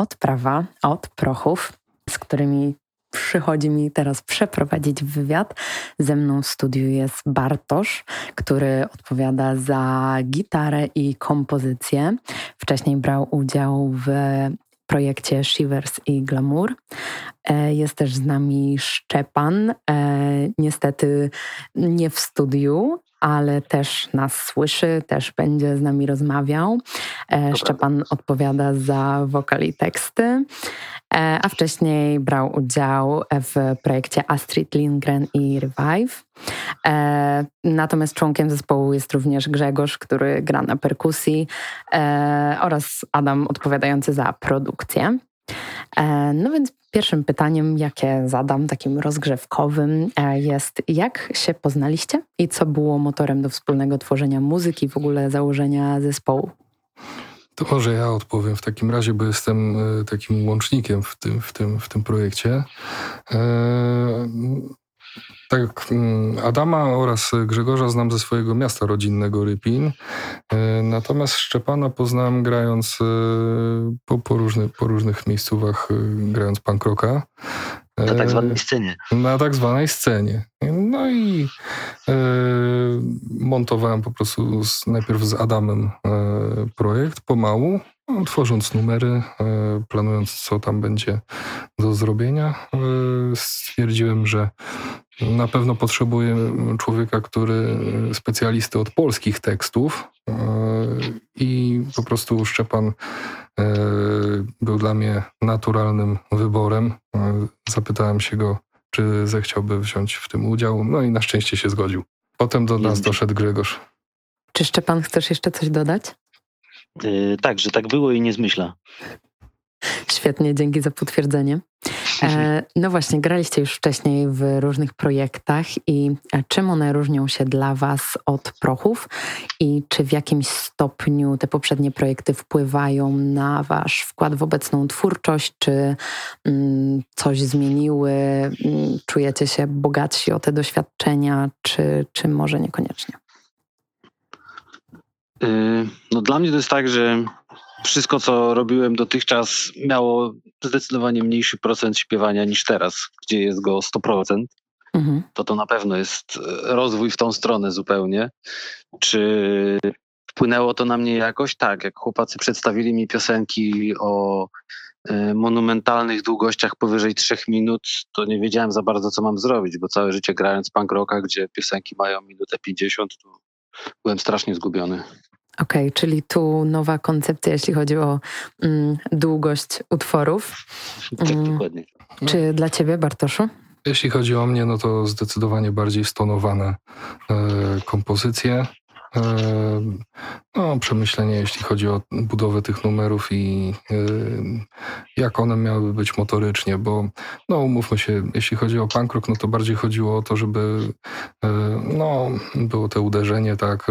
odprawa od prochów, z którymi przychodzi mi teraz przeprowadzić wywiad. Ze mną w studiu jest Bartosz, który odpowiada za gitarę i kompozycję. Wcześniej brał udział w projekcie Shivers i Glamour. E, jest też z nami Szczepan, e, niestety nie w studiu, ale też nas słyszy, też będzie z nami rozmawiał. E, Szczepan odpowiada za wokal i teksty, a wcześniej brał udział w projekcie Astrid Lindgren i Revive. Natomiast członkiem zespołu jest również Grzegorz, który gra na perkusji oraz Adam odpowiadający za produkcję. No więc Pierwszym pytaniem, jakie zadam, takim rozgrzewkowym, e, jest jak się poznaliście i co było motorem do wspólnego tworzenia muzyki, w ogóle założenia zespołu? To może ja odpowiem w takim razie, bo jestem e, takim łącznikiem w tym, w tym, w tym projekcie. Tak, mm, Adama oraz Grzegorza znam ze swojego miasta rodzinnego Rypin. E, natomiast Szczepana poznałem grając e, po, po, różny, po różnych miejscówach, e, grając punk rocka. Na tak zwanej scenie. Na tak zwanej scenie. No i e, montowałem po prostu z, najpierw z Adamem e, projekt pomału, no, tworząc numery, e, planując co tam będzie do zrobienia. stwierdziłem, że na pewno potrzebuję człowieka, który specjalisty od polskich tekstów e, i po prostu Szczepan e, był dla mnie naturalnym wyborem. E, zapytałem się go, czy zechciałby wziąć w tym udział, no i na szczęście się zgodził. Potem do nas doszedł Grzegorz. Czy Szczepan chcesz jeszcze coś dodać? Yy, tak, że tak było i nie zmyśla. Świetnie, dzięki za potwierdzenie. E, no właśnie, graliście już wcześniej w różnych projektach i e, czym one różnią się dla Was od prochów i czy w jakimś stopniu te poprzednie projekty wpływają na Wasz wkład w obecną twórczość, czy mm, coś zmieniły, mm, czujecie się bogatsi o te doświadczenia, czy, czy może niekoniecznie? Y, no dla mnie to jest tak, że wszystko, co robiłem dotychczas, miało zdecydowanie mniejszy procent śpiewania niż teraz, gdzie jest go 100%. Mhm. To to na pewno jest e, rozwój w tą stronę zupełnie. Czy wpłynęło to na mnie jakoś? Tak, jak chłopacy przedstawili mi piosenki o e, monumentalnych długościach powyżej 3 minut, to nie wiedziałem za bardzo, co mam zrobić, bo całe życie grając punk rocka, gdzie piosenki mają minutę 50, to byłem strasznie zgubiony. Okej, okay, czyli tu nowa koncepcja, jeśli chodzi o mm, długość utworów. Tak, mm, dokładnie. Czy dla ciebie, Bartoszu? Jeśli chodzi o mnie, no to zdecydowanie bardziej stonowane e, kompozycje. No, przemyślenie, jeśli chodzi o budowę tych numerów i jak one miały być motorycznie, bo no umówmy się, jeśli chodzi o punk rock, no to bardziej chodziło o to, żeby no, było to uderzenie, tak,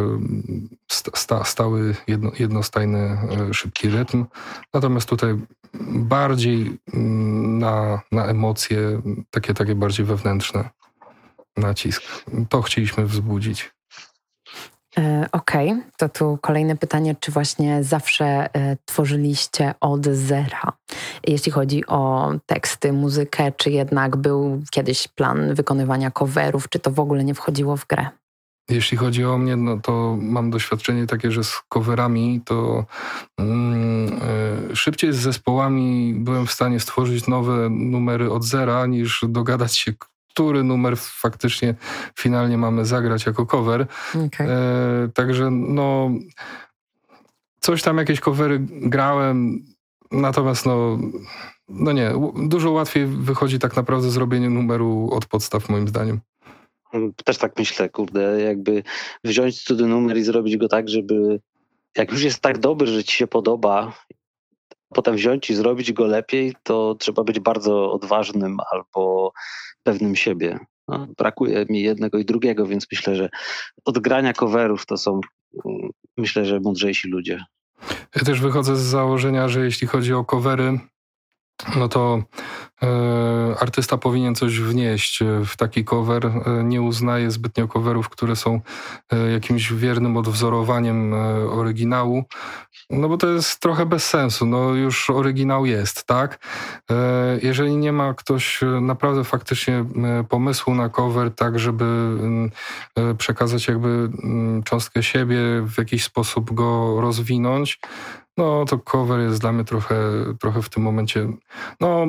sta, stały jedno, jednostajny, e, szybki rytm. Natomiast tutaj bardziej mm, na, na emocje, takie, takie bardziej wewnętrzne nacisk. To chcieliśmy wzbudzić. E, okej, okay. to tu kolejne pytanie, czy właśnie zawsze e, tworzyliście od zera, jeśli chodzi o teksty, muzykę, czy jednak był kiedyś plan wykonywania coverów, czy to w ogóle nie wchodziło w grę? Jeśli chodzi o mnie, no to mam doświadczenie takie, że z coverami to mm, y, szybciej z zespołami byłem w stanie stworzyć nowe numery od zera, niż dogadać się, który numer faktycznie finalnie mamy zagrać jako cover. Okay. E, także no coś tam, jakieś covery grałem, natomiast no, no nie, dużo łatwiej wychodzi tak naprawdę zrobienie numeru od podstaw moim zdaniem. Też tak myślę, kurde, jakby wziąć cudzy numer i zrobić go tak, żeby jak już jest tak dobry, że ci się podoba, potem wziąć i zrobić go lepiej, to trzeba być bardzo odważnym albo pewnym siebie. No, brakuje mi jednego i drugiego, więc myślę, że odgrania coverów to są, mm, myślę, że mądrzejsi ludzie. Ja też wychodzę z założenia, że jeśli chodzi o covery, no to artysta powinien coś wnieść w taki cover. Nie uznaje zbytnio coverów, które są jakimś wiernym odwzorowaniem oryginału. No bo to jest trochę bez sensu. No już oryginał jest, tak? Jeżeli nie ma ktoś naprawdę faktycznie pomysłu na cover, tak żeby mm, przekazać jakby mm, cząstkę siebie, w jakiś sposób go rozwinąć, no to cover jest dla mnie trochę, trochę w tym momencie, no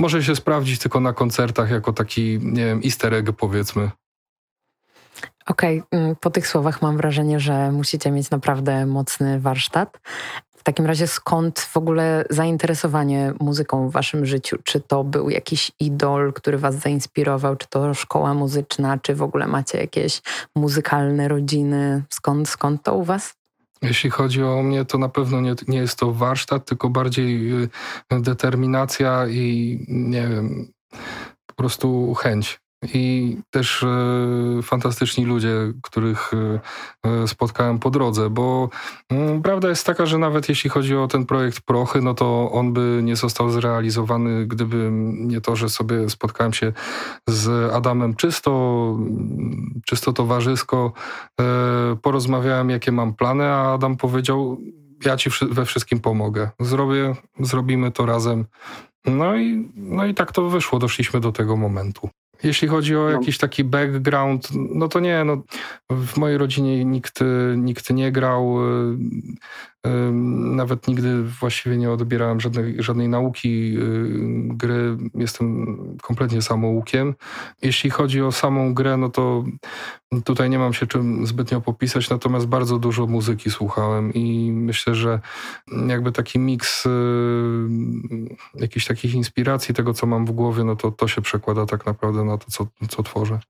może się sprawdzić tylko na koncertach jako taki, nie wiem, easter egg powiedzmy. Okej, okay. Mm, po tych słowach mam wrażenie, że musicie mieć naprawdę mocny warsztat. W takim razie skąd w ogóle zainteresowanie muzyką w waszym życiu? Czy to był jakiś idol, który was zainspirował? Czy to szkoła muzyczna? Czy w ogóle macie jakieś muzykalne rodziny? Skąd, skąd to u was? Jeśli chodzi o mnie, to na pewno nie, nie jest to warsztat, tylko bardziej y, determinacja i nie wiem, po prostu chęć i też e, fantastyczni ludzie, których e, e, spotkałem po drodze, bo mm, prawda jest taka, że nawet jeśli chodzi o ten projekt Prochy, no to on by nie został zrealizowany, gdyby nie to, że sobie spotkałem się z Adamem czysto, czysto towarzysko, porozmawiałem, jakie mam plany, a Adam powiedział, ja ci we wszystkim pomogę. Zrobię, zrobimy to razem. No i, no i tak to wyszło, doszliśmy do tego momentu. Jeśli chodzi o no. jakiś taki background, no to nie, no, w mojej rodzinie nikt, nikt nie grał. Nawet nigdy właściwie nie odbierałem żadnej, żadnej nauki y, gry. Jestem kompletnie samoukiem. Jeśli chodzi o samą grę, no to tutaj nie mam się czym zbytnio popisać, natomiast bardzo dużo muzyki słuchałem i myślę, że jakby taki miks y, jakichś takich inspiracji, tego co mam w głowie, no to to się przekłada tak naprawdę na to, co, co tworzę.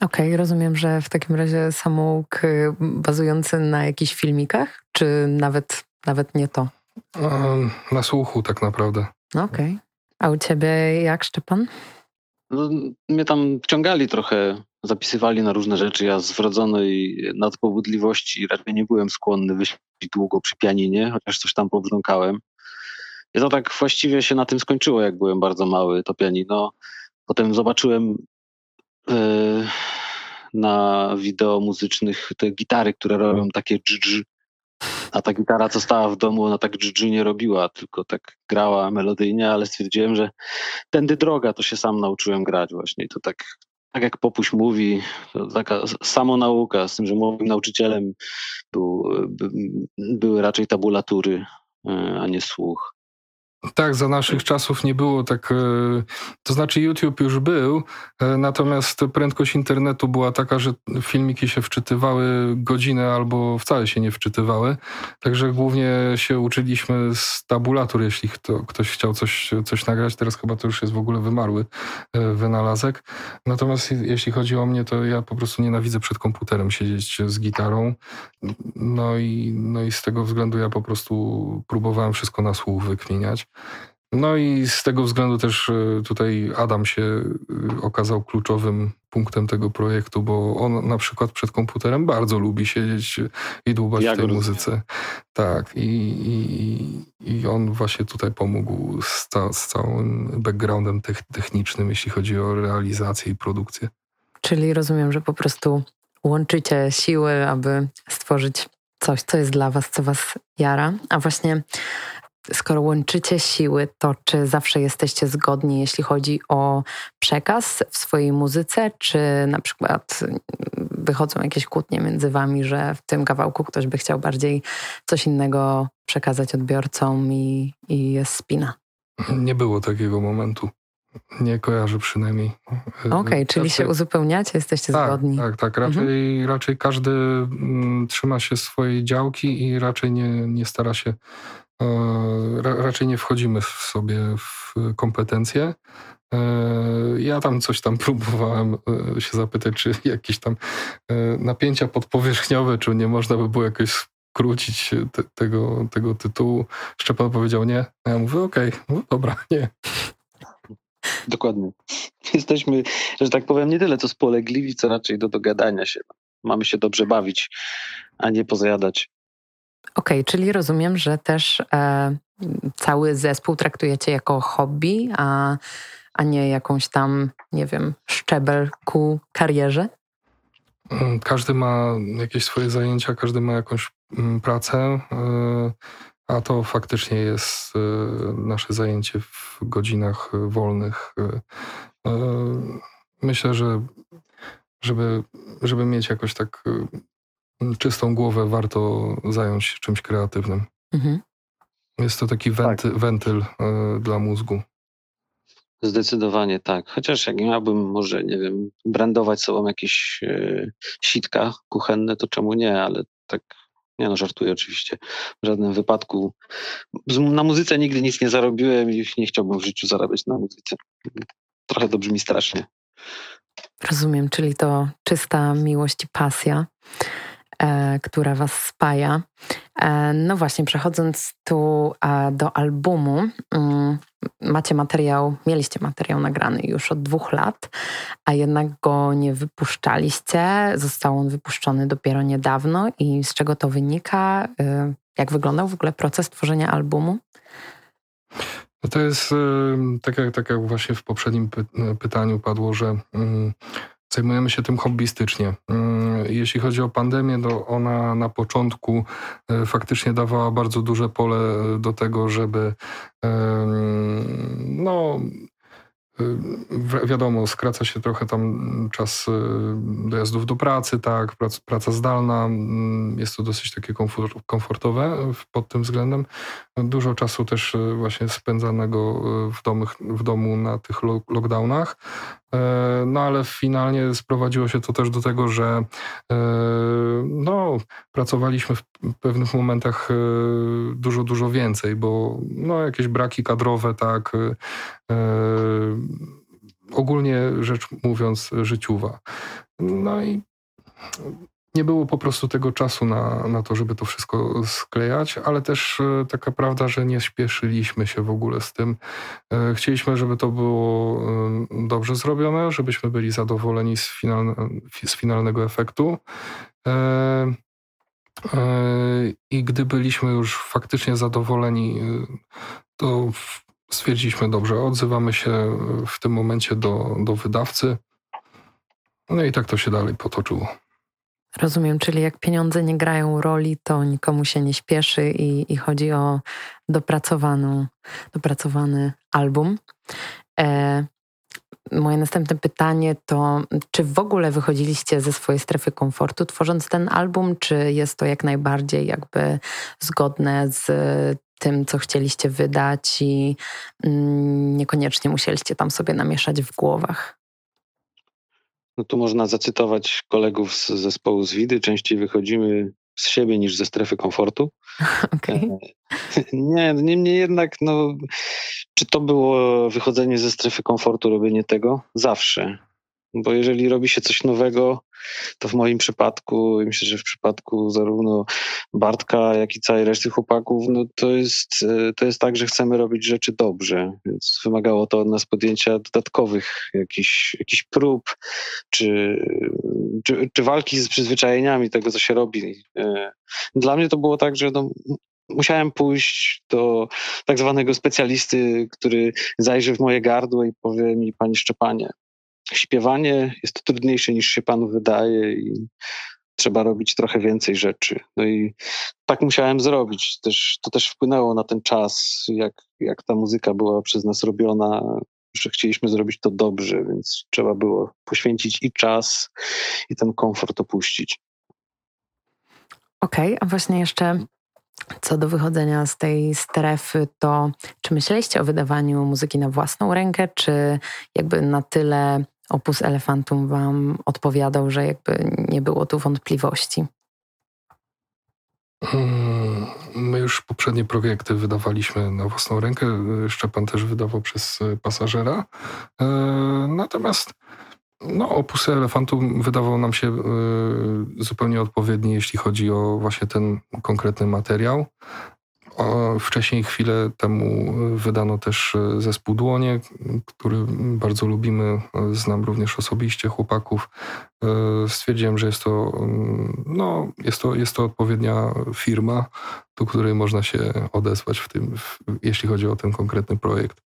Okej, okay, rozumiem, że w takim razie samouk y, bazujący na jakichś filmikach, czy nawet, nawet nie to? Na słuchu tak naprawdę. Okej. Okay. A u ciebie jak, Szczepan? No, mnie tam wciągali trochę, zapisywali na różne rzeczy. Ja z wrodzonej nadpobudliwości raczej nie byłem skłonny wyśpić długo przy pianinie, chociaż coś tam pobrząkałem. I to tak właściwie się na tym skończyło, jak byłem bardzo mały, to pianino. Potem zobaczyłem na wideo muzycznych te gitary, które robią takie dż, a ta gitara, co stała w domu, ona tak dż nie robiła, tylko tak grała melodyjnie, ale stwierdziłem, że tędy droga, to się sam nauczyłem grać właśnie. I to tak, tak jak Popuś mówi, to taka samonauka, z tym, że moim nauczycielem był, by, były raczej tabulatury, e, a nie słuch. Tak, za naszych czasów nie było tak. E, to znaczy, YouTube już był, e, natomiast prędkość internetu była taka, że filmiki się wczytywały godzinę albo wcale się nie wczytywały. Także głównie się uczyliśmy z tabulatur, jeśli kto, ktoś chciał coś, coś nagrać. Teraz chyba to już jest w ogóle wymarły e, wynalazek. Natomiast jeśli chodzi o mnie, to ja po prostu nienawidzę przed komputerem siedzieć z gitarą. No i, no i z tego względu ja po prostu próbowałem wszystko na słuch wykminiać. No i z tego względu też e, tutaj Adam się e, okazał kluczowym punktem tego projektu, bo on na przykład przed komputerem bardzo lubi siedzieć i dłubać ja w tej muzyce. Tak, i, i, i on właśnie tutaj pomógł z, ca z całym backgroundem technicznym, jeśli chodzi o realizację i produkcję. Czyli rozumiem, że po prostu łączycie siły, aby stworzyć coś, co jest dla was, co was jara. A właśnie skoro łączycie siły, to czy zawsze jesteście zgodni, jeśli chodzi o przekaz w swojej muzyce, czy na przykład wychodzą jakieś kłótnie między wami, że w tym kawałku ktoś by chciał bardziej coś innego przekazać odbiorcom i, i jest spina? Nie było takiego momentu. Nie kojarzę przynajmniej. Okej, okay, czyli się uzupełniacie, jesteście tak, zgodni. Tak, tak. Raczej, mhm. raczej każdy mm, trzyma się swojej działki i raczej nie, nie stara się E, raczej nie wchodzimy w sobie w kompetencje. E, ja tam coś tam próbowałem e, się zapytać, czy jakieś tam napięcia podpowierzchniowe, czy nie można by było jakoś skrócić te, tego, tego tytułu. Szczepan powiedział nie. A ja mówię, okej, okay, no dobra, nie. Dokładnie. Jesteśmy, że tak powiem, nie tyle co spolegliwi, co raczej do dogadania się. Mamy się dobrze bawić, a nie pozajadać. Okej, okay, czyli rozumiem, że też e, cały zespół traktujecie jako hobby, a a nie jakąś tam, nie wiem, szczebel ku karierze? Mm, każdy ma jakieś swoje zajęcia, każdy ma jakąś mm, pracę, a to faktycznie jest nasze zajęcie w godzinach wolnych. Myślę, że żeby, żeby mieć jakoś tak czystą głowę, warto zająć się czymś kreatywnym. Mhm. Jest to taki wenty, tak. wentyl y, dla mózgu. Zdecydowanie tak. Chociaż jak miałbym może, nie wiem, brandować sobą jakieś y, sitka kuchenne, to czemu nie, ale tak, nie no, żartuję oczywiście. W żadnym wypadku. Na muzyce nigdy nic nie zarobiłem i nie chciałbym w życiu zarabiać na muzyce. Trochę to brzmi strasznie. Rozumiem, czyli to czysta miłość i pasja. E, która Was spaja. E, no właśnie, przechodząc tu e, do albumu, mm, macie materiał, mieliście materiał nagrany już od dwóch lat, a jednak go nie wypuszczaliście. Został on wypuszczony dopiero niedawno i z czego to wynika? Jak wyglądał w ogóle proces tworzenia albumu? No to jest tak jak, tak jak właśnie w poprzednim pytaniu padło, że mm, Zajmujemy się tym hobbystycznie. Mm, jeśli chodzi o pandemię, to ona na początku e, faktycznie dawała bardzo duże pole do tego, żeby no, Wiadomo, skraca się trochę tam czas dojazdów do pracy, tak, praca, zdalna, jest to dosyć takie komfortowe pod tym względem. Dużo czasu też właśnie spędzanego w, domu, w domu na tych lockdownach. E, no ale finalnie sprowadziło się to też do tego, że e, no, pracowaliśmy w pewnych momentach dużo, dużo więcej, bo no, jakieś braki kadrowe, tak, ogólnie rzecz mówiąc, życiowa. No i nie było po prostu tego czasu na, na to, żeby to wszystko sklejać, ale też e, taka prawda, że nie śpieszyliśmy się w ogóle z tym. E, chcieliśmy, żeby to było e, dobrze zrobione, żebyśmy byli zadowoleni z, finalne, z finalnego efektu. I gdy byliśmy już faktycznie zadowoleni, to stwierdziliśmy, dobrze, odzywamy się w tym momencie do, do wydawcy. No i tak to się dalej potoczyło. Rozumiem, czyli jak pieniądze nie grają roli, to nikomu się nie śpieszy i, i chodzi o dopracowaną, dopracowany album. E, moje następne pytanie to, czy w ogóle wychodziliście ze swojej strefy komfortu tworząc ten album, czy jest to jak najbardziej jakby zgodne z tym, co chcieliście wydać i mm, niekoniecznie musieliście tam sobie namieszać w głowach? No tu można zacytować kolegów z zespołu z Widy. Częściej wychodzimy z siebie niż ze strefy komfortu. Okay. E, nie, niemniej jednak, no, czy to było wychodzenie ze strefy komfortu, robienie tego? Zawsze. Bo jeżeli robi się coś nowego, to w moim przypadku, i myślę, że w przypadku zarówno Bartka, jak i całej reszty chłopaków, no to jest, e, to jest tak, że chcemy robić rzeczy dobrze, więc wymagało to od nas podjęcia dodatkowych jakichś, jakichś prób, czy, czy, czy walki z przyzwyczajeniami tego, co się robi. E, dla mnie to było tak, że no, musiałem pójść do tak zwanego specjalisty, który zajrzy w moje gardło i powie mi, panie Szczepanie, śpiewanie jest trudniejsze niż się panu wydaje i trzeba robić trochę więcej rzeczy. No i tak musiałem zrobić. Też, to też wpłynęło na ten czas, jak, jak ta muzyka była przez nas robiona, że chcieliśmy zrobić to dobrze, więc trzeba było poświęcić i czas, i ten komfort opuścić. Okej, okay, a właśnie jeszcze co do wychodzenia z tej strefy, to czy myśleliście o wydawaniu muzyki na własną rękę, czy jakby na tyle opus Elefantum wam odpowiadał, że jakby nie było tu wątpliwości? Hmm, my już poprzednie projekty wydawaliśmy na własną rękę. Szczepan też wydawał przez pasażera. E, natomiast no, opus Elefantum wydawał nam się e, zupełnie odpowiedni, jeśli chodzi o właśnie ten konkretny materiał. Wcześniej chwilę temu wydano też e, zespół Dłonie, który bardzo lubimy. Znam również osobiście chłopaków. E, stwierdziłem, że jest to, mm, no, jest to, jest to odpowiednia firma, do której można się odesłać w tym, w, jeśli chodzi o ten konkretny projekt.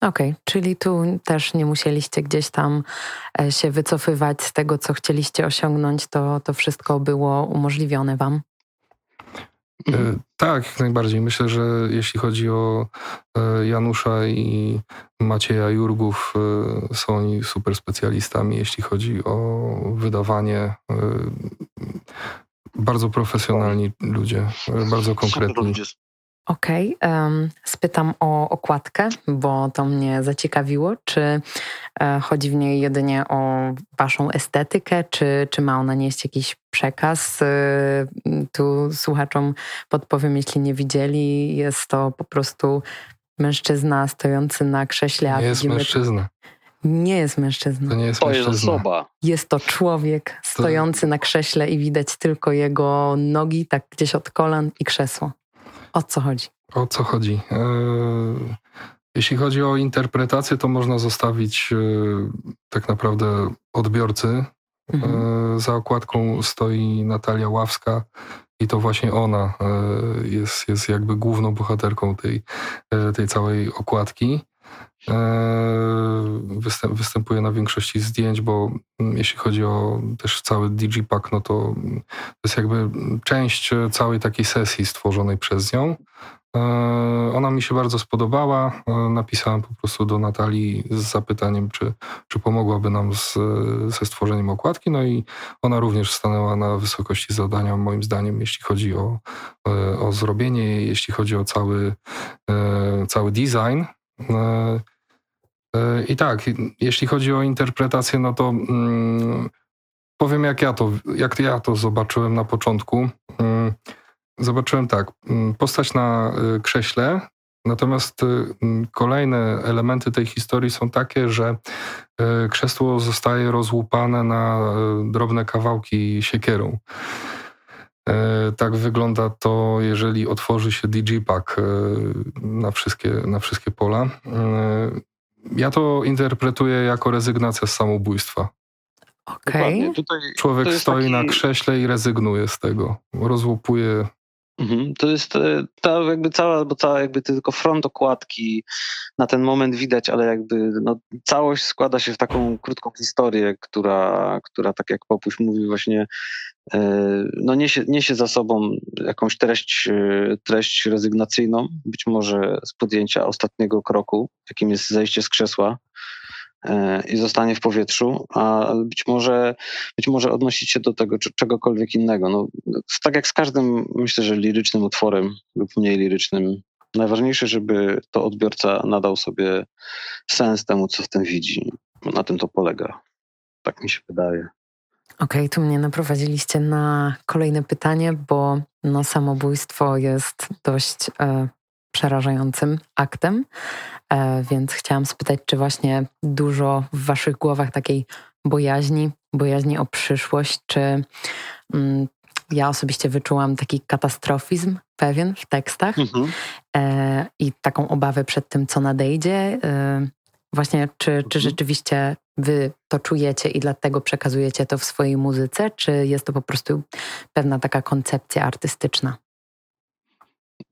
Okej, okay, czyli tu też nie musieliście gdzieś tam e, się wycofywać z tego, co chcieliście osiągnąć, to, to wszystko było umożliwione Wam? E, tak, jak najbardziej. Myślę, że jeśli chodzi o e, Janusza i Macieja Jurgów, są oni super specjalistami, jeśli chodzi o wydawanie. Bardzo profesjonalni ludzie, bardzo konkretni. Okej, okay. um, spytam o okładkę, bo to mnie zaciekawiło. Czy e, chodzi w niej jedynie o waszą estetykę, czy, czy ma ona nieść jakiś przekaz? E, tu słuchaczom podpowiem, jeśli nie widzieli, jest to po prostu mężczyzna stojący na krześle. Nie jest mężczyzna. Nie jest mężczyzną. To nie jest to jest osoba. Jest to człowiek stojący to... na krześle i widać tylko jego nogi, tak gdzieś od kolan i krzesło. O co chodzi? O co chodzi? E, jeśli chodzi o interpretację, to można zostawić e, tak naprawdę odbiorcy. E, mhm. Za okładką stoi Natalia Ławska i to właśnie ona jest, jest jakby główną bohaterką tej, tej całej okładki. Występ, występuje na większości zdjęć, bo mm, jeśli chodzi o też cały Digipack, no to to jest jakby część całej takiej sesji stworzonej przez nią. Ona mi się bardzo spodobała. Napisałem po prostu do Natalii z zapytaniem, czy, czy pomogłaby nam z, ze stworzeniem okładki. No i ona również stanęła na wysokości zadania, moim zdaniem, jeśli chodzi o, o zrobienie, jeśli chodzi o cały, cały design. I tak, jeśli chodzi o interpretację, no to mm, powiem, jak ja to, jak ja to zobaczyłem na początku. Mm, zobaczyłem tak, mm, postać na y, krześle, natomiast kolejne elementy tej historii są takie, że krzesło zostaje rozłupane na drobne kawałki siekierą. Tak wygląda to, jeżeli otworzy się Digipack na wszystkie, na wszystkie pola. Ja to interpretuję jako rezygnacja z samobójstwa. Okay. Człowiek stoi taki... na krześle i rezygnuje z tego. Rozłupuje Mhm. To jest e, ta jakby cała, bo cała jakby tylko front okładki na ten moment widać, ale jakby no, całość składa się w taką krótką historię, która, która tak jak Popuś mówi właśnie e, no niesie, niesie za sobą jakąś treść, e, treść rezygnacyjną, być może z podjęcia ostatniego kroku, jakim jest zejście z krzesła i zostanie w powietrzu, a być może, być może odnosić się do tego czy czegokolwiek innego. No, tak jak z każdym, myślę, że lirycznym utworem lub mniej lirycznym, najważniejsze, żeby to odbiorca nadał sobie sens temu, co w tym widzi. Na tym to polega. Tak mi się wydaje. Okej, okay, tu mnie naprowadziliście na kolejne pytanie, bo no, samobójstwo jest dość e, przerażającym aktem, e, więc chciałam spytać, czy właśnie dużo w Waszych głowach takiej bojaźni, bojaźni o przyszłość, czy mm, ja osobiście wyczułam taki katastrofizm pewien w tekstach mhm. e, i taką obawę przed tym, co nadejdzie. E, właśnie, czy, mhm. czy rzeczywiście Wy to czujecie i dlatego przekazujecie to w swojej muzyce, czy jest to po prostu pewna taka koncepcja artystyczna?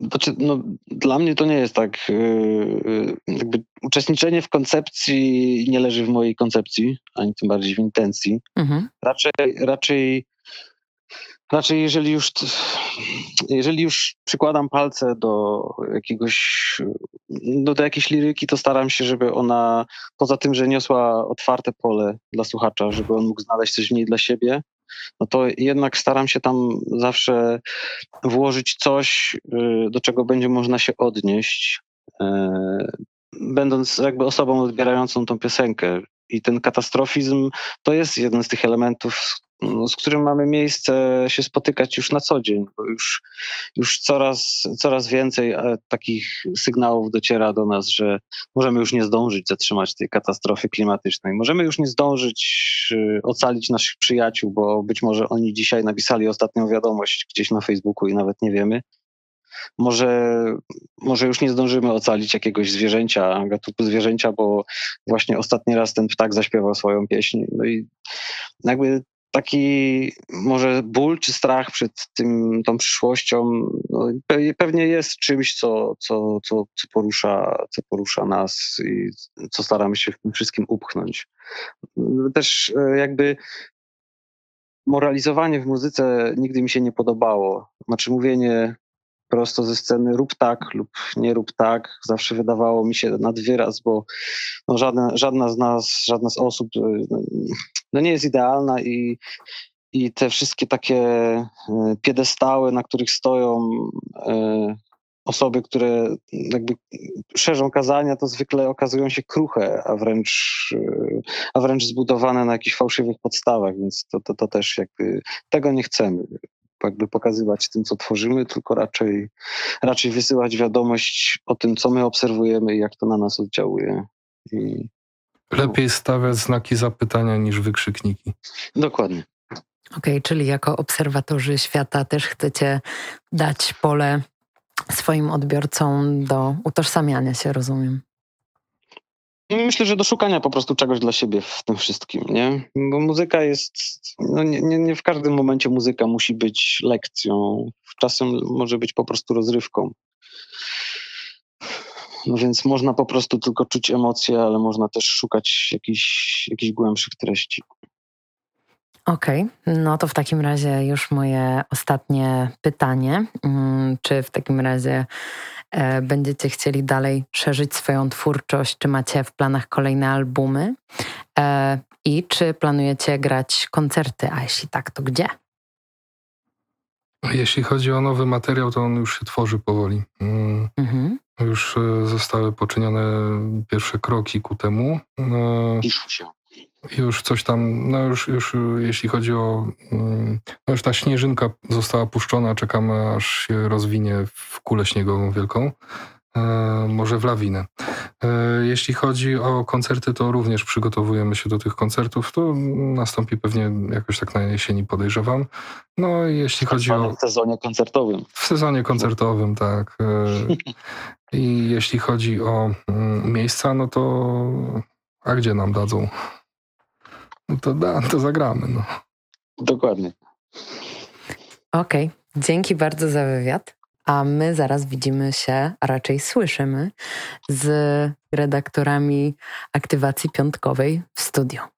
Znaczy, no, dla mnie to nie jest tak. Y, y, jakby uczestniczenie w koncepcji nie leży w mojej koncepcji, ani tym bardziej w intencji. Mhm. Raczej, raczej, raczej jeżeli już, jeżeli już przykładam palce do jakiegoś, no, do jakiejś liryki, to staram się, żeby ona, poza tym, że niosła otwarte pole dla słuchacza, żeby on mógł znaleźć coś w niej dla siebie, no to jednak staram się tam zawsze włożyć coś, y, do czego będzie można się odnieść, y, będąc jakby osobą odbierającą tą piosenkę. I ten katastrofizm to jest jeden z tych elementów, z którym mamy miejsce się spotykać już na co dzień, bo już, już coraz, coraz więcej e, takich sygnałów dociera do nas, że możemy już nie zdążyć zatrzymać tej katastrofy klimatycznej. Możemy już nie zdążyć e, ocalić naszych przyjaciół, bo być może oni dzisiaj napisali ostatnią wiadomość gdzieś na Facebooku i nawet nie wiemy. Może, może już nie zdążymy ocalić jakiegoś zwierzęcia, gatunku zwierzęcia, bo właśnie ostatni raz ten ptak zaśpiewał swoją pieśń. No i jakby taki może ból czy strach przed tym, tą przyszłością no, pewnie jest czymś, co, co, co, co, porusza, co porusza nas i co staramy się w tym wszystkim upchnąć. Też e, jakby moralizowanie w muzyce nigdy mi się nie podobało. Znaczy mówienie prosto ze sceny rób tak lub nie rób tak. Zawsze wydawało mi się nad wyraz, bo no żadna, żadna z nas, żadna z osób no, no nie jest idealna i, i te wszystkie takie e, piedestały, na których stoją e, osoby, które jakby szerzą kazania, to zwykle okazują się kruche, a wręcz, a wręcz zbudowane na jakichś fałszywych podstawach, więc to, to, to też jakby tego nie chcemy jakby pokazywać tym, co tworzymy, tylko raczej, raczej wysyłać wiadomość o tym, co my obserwujemy i jak to na nas oddziałuje. I... Lepiej stawiać znaki zapytania niż wykrzykniki. Dokładnie. Okej, okay, czyli jako obserwatorzy świata też chcecie dać pole swoim odbiorcom do utożsamiania się, rozumiem. Myślę, że do szukania po prostu czegoś dla siebie w tym wszystkim, nie? Bo muzyka jest, no nie, nie, nie w każdym momencie muzyka musi być lekcją, czasem może być po prostu rozrywką. No więc można po prostu tylko czuć emocje, ale można też szukać jakichś, jakichś głębszych treści. Okej, okay. no to w takim razie już moje ostatnie pytanie. Mm, czy w takim razie będziecie chcieli dalej szerzyć swoją twórczość? Czy macie w planach kolejne albumy? E, I czy planujecie grać koncerty? A jeśli tak, to gdzie? Jeśli chodzi o nowy materiał, to on już się tworzy powoli. Mm. Mhm. Już e, zostały poczynione pierwsze kroki ku temu. Piszą się już coś tam, no już, już jeśli chodzi o, mm, no już ta śnieżynka została puszczona, czekamy aż się rozwinie w kulę śniegową wielką, e, może w lawinę. E, jeśli chodzi o koncerty, to również przygotowujemy się do tych koncertów, to nastąpi pewnie jakoś tak na jesieni podejrzewam. No i jeśli chodzi o... W sezonie koncertowym. W sezonie koncertowym, tak. E, I jeśli chodzi o mm, miejsca, no to a gdzie nam dadzą? No to da, to zagramy. No. Dokładnie. Okej, okay. dzięki bardzo za wywiad. A my zaraz widzimy się, a raczej słyszymy z redaktorami aktywacji piątkowej w studio.